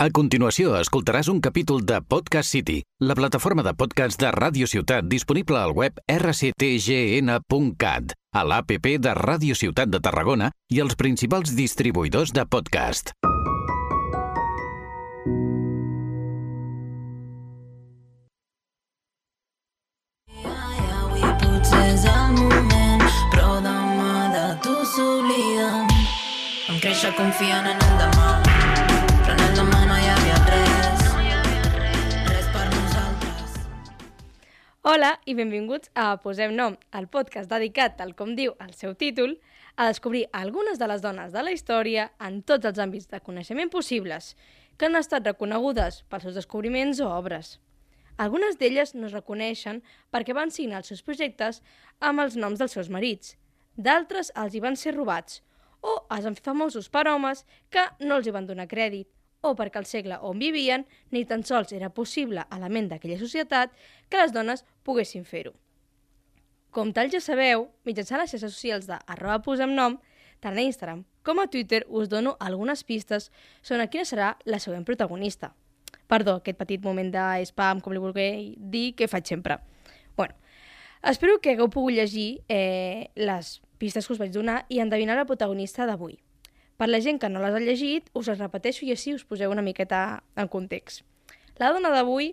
A continuació, escoltaràs un capítol de Podcast City, la plataforma de podcast de Ràdio Ciutat disponible al web rctgn.cat, a l'APP de Ràdio Ciutat de Tarragona i els principals distribuïdors de podcast. Créixer confiant en el demà, però en el demà nosaltres. Hola i benvinguts a Posem Nom, el podcast dedicat, tal com diu el seu títol, a descobrir algunes de les dones de la història en tots els àmbits de coneixement possibles, que han estat reconegudes pels seus descobriments o obres. Algunes d'elles no es reconeixen perquè van signar els seus projectes amb els noms dels seus marits. D'altres els hi van ser robats, o es van fer famosos per homes que no els hi van donar crèdit, o perquè al segle on vivien ni tan sols era possible a la ment d'aquella societat que les dones poguessin fer-ho. Com tal ja sabeu, mitjançant les xarxes socials de arroba posem nom, tant a Instagram com a Twitter us dono algunes pistes sobre quina serà la següent protagonista. Perdó, aquest petit moment de spam, com li vulgui dir, que faig sempre. bueno, espero que hagueu pogut llegir eh, les pistes que us vaig donar i endevinar la protagonista d'avui. Per la gent que no les ha llegit, us les repeteixo i així us poseu una miqueta en context. La dona d'avui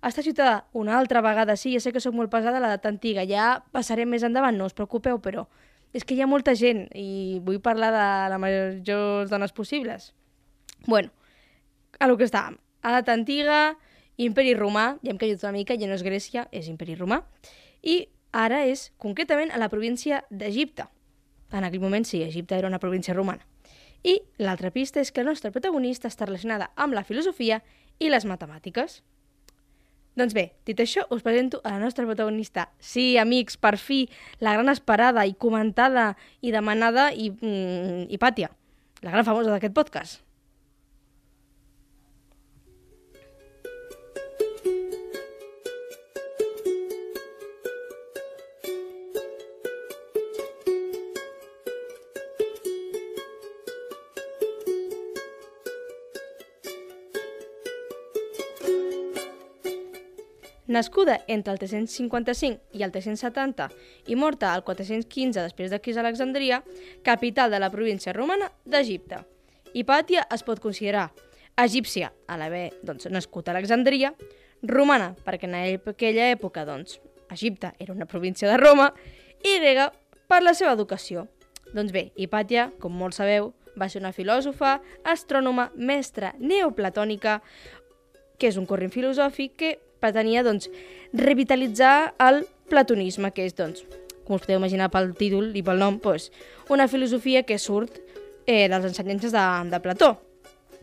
està ciutada una altra vegada, sí, ja sé que sóc molt pesada a l'edat antiga, ja passarem més endavant, no us preocupeu, però és que hi ha molta gent i vull parlar de la major dones possibles. Bueno, a lo que estàvem. Edat antiga, imperi romà, ja hem caigut una mica, ja no és Grècia, és imperi romà, i ara és concretament a la província d'Egipte. En aquell moment sí, Egipte era una província romana. I l'altra pista és que la nostra protagonista està relacionada amb la filosofia i les matemàtiques. Doncs bé, dit això, us presento a la nostra protagonista. Sí, amics, per fi, la gran esperada i comentada i demanada i, mm, Hipàtia, la gran famosa d'aquest podcast. Nascuda entre el 355 i el 370 i morta al 415 després de Cris Alexandria, capital de la província romana d'Egipte. Hipàtia es pot considerar egípcia, a l'haver doncs, nascut a Alexandria, romana, perquè en aquella època doncs, Egipte era una província de Roma, i grega per la seva educació. Doncs bé, Hipàtia, com molts sabeu, va ser una filòsofa, astrònoma, mestra neoplatònica, que és un corrent filosòfic que pretenia doncs, revitalitzar el platonisme, que és, doncs, com us podeu imaginar pel títol i pel nom, doncs, una filosofia que surt eh, dels ensenyances de, de Plató.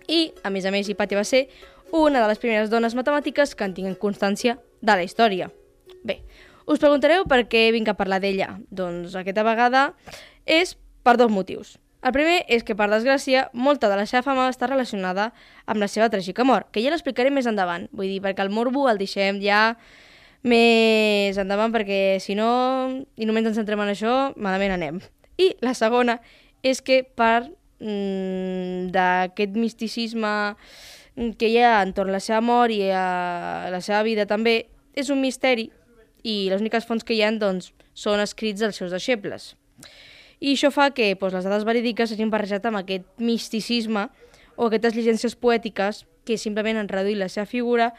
I, a més a més, Hipàtia va ser una de les primeres dones matemàtiques que en tinguin constància de la història. Bé, us preguntareu per què vinc a parlar d'ella. Doncs aquesta vegada és per dos motius. El primer és que, per desgràcia, molta de la seva fama està relacionada amb la seva tràgica mort, que ja l'explicaré més endavant. Vull dir, perquè el morbo el deixem ja més endavant, perquè si no, i només ens centrem en això, malament anem. I la segona és que per mm, d'aquest misticisme que hi ha entorn la seva mort i a la seva vida també, és un misteri i les úniques fonts que hi ha doncs, són escrits dels seus deixebles. I això fa que doncs, les dades verídiques s'hagin barrejat amb aquest misticisme o aquestes llicències poètiques que simplement han reduït la seva figura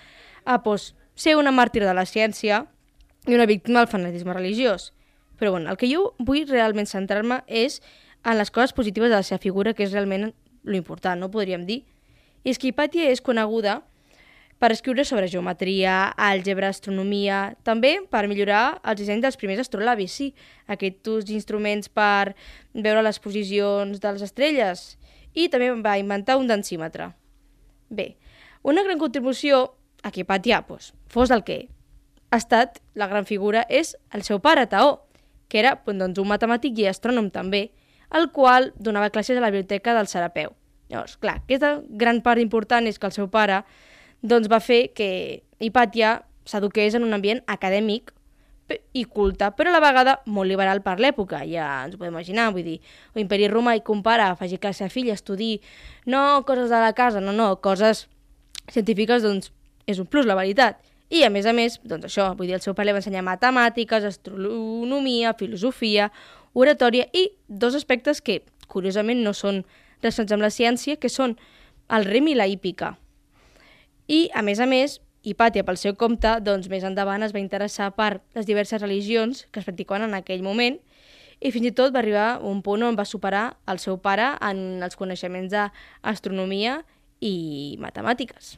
a doncs, ser una màrtir de la ciència i una víctima del fanatisme religiós. Però bueno, el que jo vull realment centrar-me és en les coses positives de la seva figura, que és realment lo important, no podríem dir. I és que Hipàtia és coneguda per escriure sobre geometria, àlgebra, astronomia, també per millorar els dissenys dels primers astrolabis, sí, aquests instruments per veure les posicions de les estrelles, i també va inventar un densímetre. Bé, una gran contribució a que Hipàtia doncs, fos el que ha estat la gran figura és el seu pare, Taó, que era doncs, un matemàtic i astrònom també, el qual donava classes a la biblioteca del Serapeu. Llavors, clar, aquesta gran part important és que el seu pare doncs va fer que Hipàtia s'eduqués en un ambient acadèmic i culta, però a la vegada molt liberal per l'època, ja ens ho podem imaginar, vull dir, l'imperi romà i compara, faci que la seva filla estudi no coses de la casa, no, no, coses científiques, doncs és un plus, la veritat. I a més a més, doncs això, vull dir, el seu pare li va ensenyar matemàtiques, astronomia, filosofia, oratòria i dos aspectes que, curiosament, no són relacionats amb la ciència, que són el rim i la hípica. I, a més a més, Hipàtia, pel seu compte, doncs més endavant es va interessar per les diverses religions que es practicaven en aquell moment i fins i tot va arribar a un punt on va superar el seu pare en els coneixements d'astronomia i matemàtiques.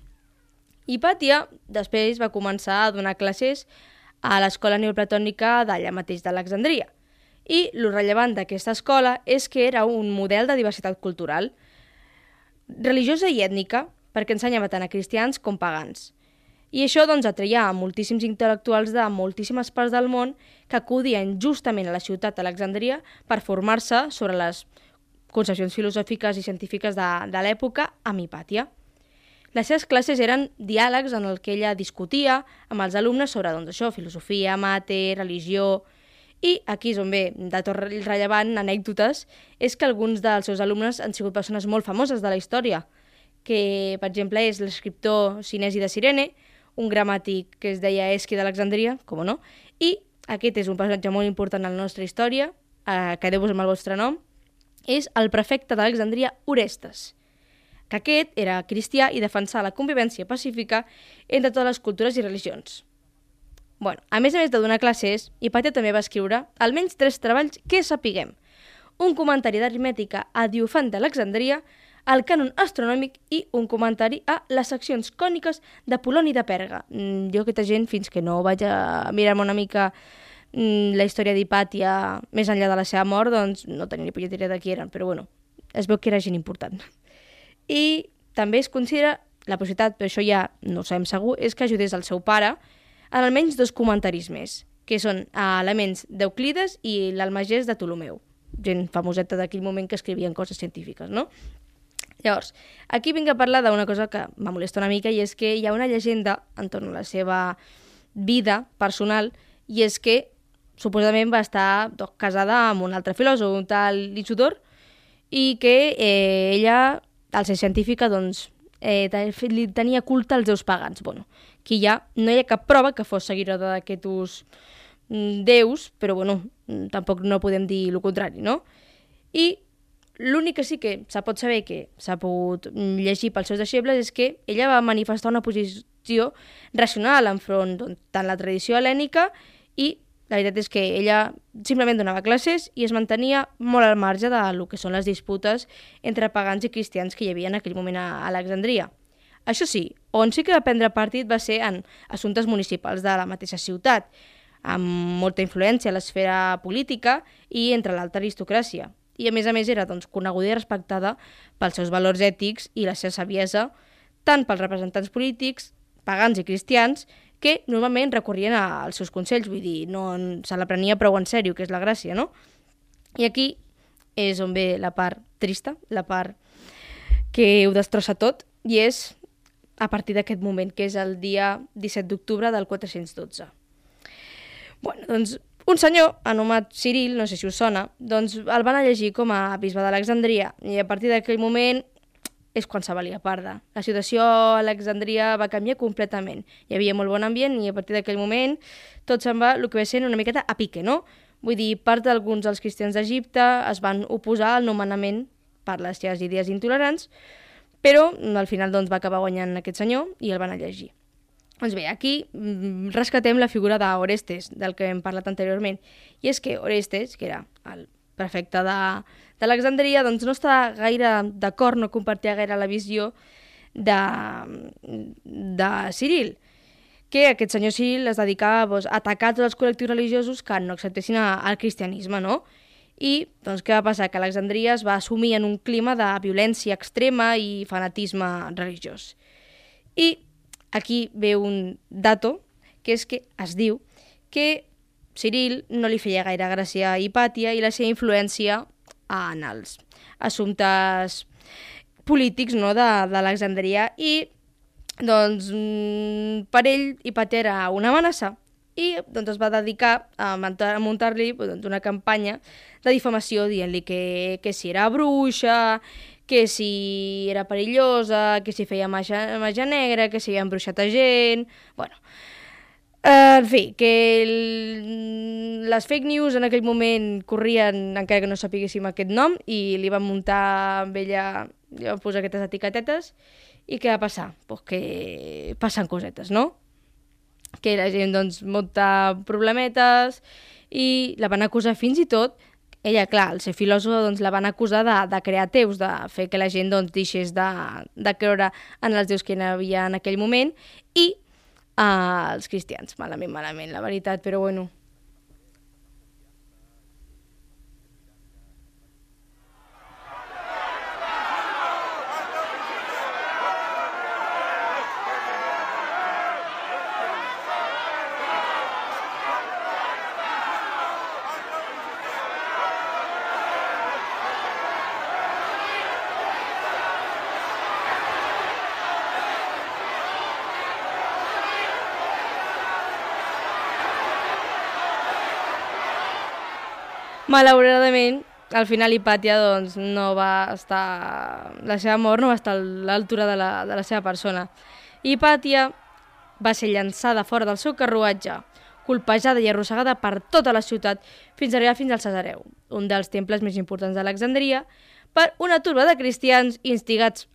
Hipàtia després va començar a donar classes a l'escola neoplatònica d'allà mateix d'Alexandria. I lo rellevant d'aquesta escola és que era un model de diversitat cultural, religiosa i ètnica, perquè ensenyava tant a cristians com pagans. I això doncs, atreia a moltíssims intel·lectuals de moltíssimes parts del món que acudien justament a la ciutat d'Alexandria per formar-se sobre les concepcions filosòfiques i científiques de, de l'època amb Hipàtia. Les seves classes eren diàlegs en el que ella discutia amb els alumnes sobre doncs, això, filosofia, mate, religió... I aquí és on ve, de tot rellevant, anècdotes, és que alguns dels seus alumnes han sigut persones molt famoses de la història, que, per exemple, és l'escriptor Cinesi de Sirene, un gramàtic que es deia Esqui d'Alexandria, com no, i aquest és un personatge molt important en la nostra història, eh, quedeu-vos amb el vostre nom, és el prefecte d'Alexandria Orestes, que aquest era cristià i defensava la convivència pacífica entre totes les cultures i religions. Bueno, a més a més de donar classes, Hipàtia també va escriure almenys tres treballs que sapiguem. Un comentari d'aritmètica a Diofant d'Alexandria, el cànon astronòmic i un comentari a les seccions còniques de Poloni de Perga. Mm, jo aquesta gent, fins que no vaig a mirar-me una mica mm, la història d'Hipàtia més enllà de la seva mort, doncs no tenia ni polletera de qui eren, però bueno, es veu que era gent important. I també es considera la possibilitat, però això ja no ho sabem segur, és que ajudés el seu pare en almenys dos comentaris més, que són elements d'Euclides i l'Almagès de Ptolomeu, gent famoseta d'aquell moment que escrivien coses científiques, no? Llavors, aquí vinc a parlar d'una cosa que m'ha molestat una mica i és que hi ha una llegenda entorn a la seva vida personal i és que suposadament va estar doncs, casada amb un altre filòsof, un tal Lichudor, i que eh, ella, al ser científica, doncs, eh, li tenia culte als déus pagans. Bueno, aquí ja no hi ha cap prova que fos seguidora d'aquests mm, déus, però bueno, tampoc no podem dir el contrari, no? I L'únic que sí que se pot saber que s'ha pogut llegir pels seus deixebles és que ella va manifestar una posició racional enfront doncs, tant la tradició helènica i la veritat és que ella simplement donava classes i es mantenia molt al marge de lo que són les disputes entre pagans i cristians que hi havia en aquell moment a Alexandria. Això sí, on sí que va prendre partit va ser en assumptes municipals de la mateixa ciutat, amb molta influència a l'esfera política i entre l'alta aristocràcia i a més a més era doncs, coneguda i respectada pels seus valors ètics i la seva saviesa, tant pels representants polítics, pagans i cristians, que normalment recorrien als seus consells, vull dir, no se la prenia prou en sèrio, que és la gràcia, no? I aquí és on ve la part trista, la part que ho destrossa tot, i és a partir d'aquest moment, que és el dia 17 d'octubre del 412. Bueno, doncs un senyor anomenat Ciril, no sé si us sona, doncs el van llegir com a bisbe d'Alexandria i a partir d'aquell moment és quan se valia parda. La situació a Alexandria va canviar completament. Hi havia molt bon ambient i a partir d'aquell moment tot se'n va el que va sent una miqueta a pique, no? Vull dir, part d'alguns dels cristians d'Egipte es van oposar al nomenament per les seves idees intolerants, però al final doncs, va acabar guanyant aquest senyor i el van llegir. Doncs bé, aquí mm, rescatem la figura d'Orestes, del que hem parlat anteriorment. I és que Orestes, que era el prefecte d'Alexandria, doncs no està gaire d'acord, no compartia gaire la visió de, de Ciril, que aquest senyor Ciril es dedicava doncs, a atacar tots els col·lectius religiosos que no acceptessin el cristianisme, no? I doncs, què va passar? Que Alexandria es va assumir en un clima de violència extrema i fanatisme religiós. I aquí ve un dato, que és que es diu que Ciril no li feia gaire gràcia a Hipàtia i la seva influència en els assumptes polítics no, d'Alexandria i doncs mm, per ell Hipàtia era una amenaça i doncs, es va dedicar a muntar- a muntar-li doncs, una campanya de difamació dient-li que, que si era bruixa, que si era perillosa, que si feia màgia, màgia negra, que si havia embruixat a gent... Bueno, Eh, en fi, que el... les fake news en aquell moment corrien encara que no sapiguéssim aquest nom i li van muntar amb ella, li van posar aquestes etiquetetes i què va passar? Pues que passen cosetes, no? Que la gent doncs munta problemetes i la van acusar fins i tot ella, clar, al ser filòsofa, doncs, la van acusar de, de crear teus, de fer que la gent doncs, deixés de, de creure en els déus que hi havia en aquell moment i uh, els cristians, malament, malament, la veritat, però bueno. Malauradament, al final Hipàtia doncs, no va estar... La seva mort no va estar a l'altura de, la, de la seva persona. Hipàtia va ser llançada fora del seu carruatge, colpejada i arrossegada per tota la ciutat fins a arribar fins al Cesareu, un dels temples més importants d'Alexandria, per una turba de cristians instigats,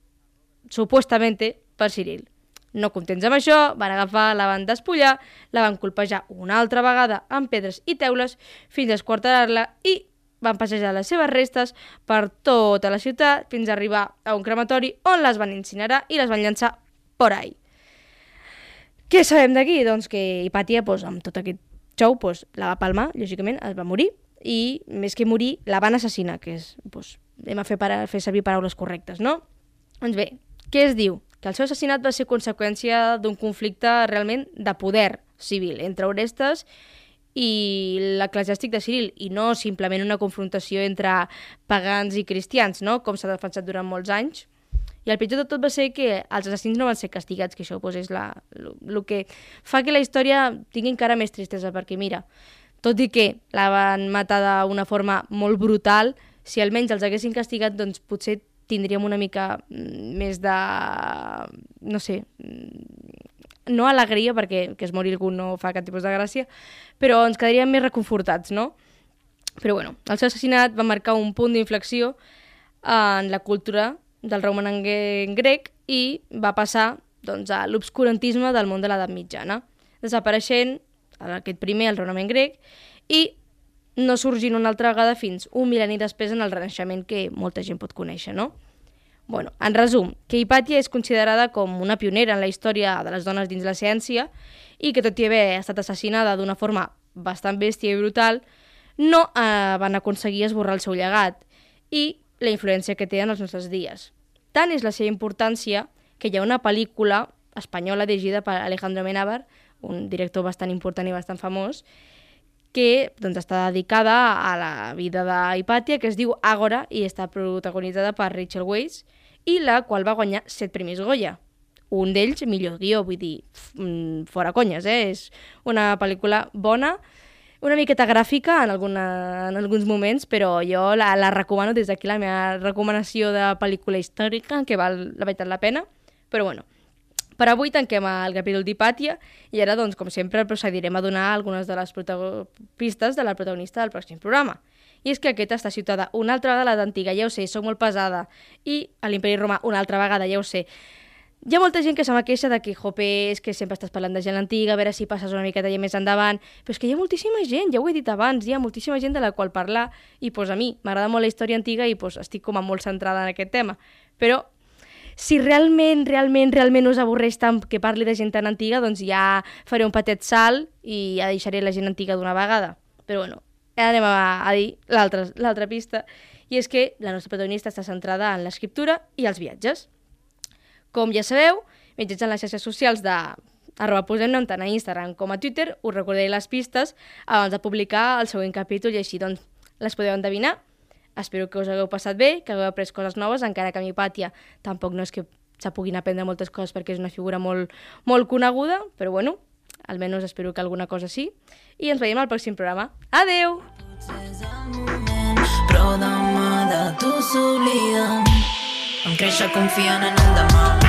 supuestament, per Ciril. No contents amb això, van agafar, la van despullar, la van colpejar una altra vegada amb pedres i teules fins a esquarterar-la i van passejar les seves restes per tota la ciutat fins a arribar a un crematori on les van incinerar i les van llançar por ahí. Què sabem d'aquí? Doncs que Hipàtia, doncs, amb tot aquest xou, doncs, la va palmar, lògicament, es va morir, i més que morir, la van assassinar, que és, doncs, hem de fer, para, fer servir paraules correctes, no? Doncs bé, què es diu? Que el seu assassinat va ser conseqüència d'un conflicte realment de poder civil entre Orestes i l'eclesiàstic de Ciril, i no simplement una confrontació entre pagans i cristians, no? com s'ha defensat durant molts anys. I el pitjor de tot va ser que els assassins no van ser castigats, que això pues, és la, el que fa que la història tingui encara més tristesa, perquè mira, tot i que la van matar d'una forma molt brutal, si almenys els haguessin castigat, doncs potser tindríem una mica mm, més de... no sé, mm, no alegria, perquè que es mori algú no fa cap tipus de gràcia, però ens quedaríem més reconfortats, no? Però bueno, el seu assassinat va marcar un punt d'inflexió en la cultura del romanenc grec i va passar doncs, a l'obscurantisme del món de l'edat mitjana, desapareixent aquest primer, el raonament grec, i no sorgint una altra vegada fins un mil·lenni després en el Renaixement que molta gent pot conèixer, no? Bueno, en resum, que Hipàtia és considerada com una pionera en la història de les dones dins la ciència i que tot i haver estat assassinada d'una forma bastant bèstia i brutal, no eh, van aconseguir esborrar el seu llegat i la influència que té en els nostres dies. Tant és la seva importància que hi ha una pel·lícula espanyola dirigida per Alejandro Menábar, un director bastant important i bastant famós, que doncs, està dedicada a la vida d'Hipàtia, que es diu Àgora i està protagonitzada per Rachel Weisz, i la qual va guanyar set premis Goya. Un d'ells millor guió, vull dir, mm, fora conyes, eh? És una pel·lícula bona, una miqueta gràfica en, alguna, en alguns moments, però jo la, la recomano des d'aquí, la meva recomanació de pel·lícula històrica, que val la veritat la pena. Però bueno, per avui tanquem el capítol d'Hipàtia i ara, doncs, com sempre, procedirem a donar algunes de les pistes de la protagonista del pròxim programa. I és que aquesta està ciutada una altra vegada a l'edat antiga, ja ho sé, sóc molt pesada, i a l'imperi romà una altra vegada, ja ho sé. Hi ha molta gent que se m'aqueixa de que, jope, és que sempre estàs parlant de gent antiga, a veure si passes una miqueta més endavant, però és que hi ha moltíssima gent, ja ho he dit abans, hi ha moltíssima gent de la qual parlar, i pues, a mi m'agrada molt la història antiga i pues, estic com a molt centrada en aquest tema. Però si realment, realment, realment us avorreix tant que parli de gent tan antiga, doncs ja faré un petit salt i ja deixaré la gent antiga d'una vegada. Però bueno, ara anem a, a dir l'altra pista, i és que la nostra protagonista està centrada en l'escriptura i els viatges. Com ja sabeu, mitjançant les xarxes socials de arroba posem nom tant a Instagram com a Twitter, us recordaré les pistes abans de publicar el següent capítol i així doncs les podeu endevinar. Espero que us hagueu passat bé, que hagueu après coses noves, encara que a mi Pàtia tampoc no és que se puguin aprendre moltes coses perquè és una figura molt, molt coneguda, però bueno, almenys espero que alguna cosa sí, i ens veiem al pròxim programa. Adeu! Però demà de tu s'oblida. Vam créixer confiant en el demà,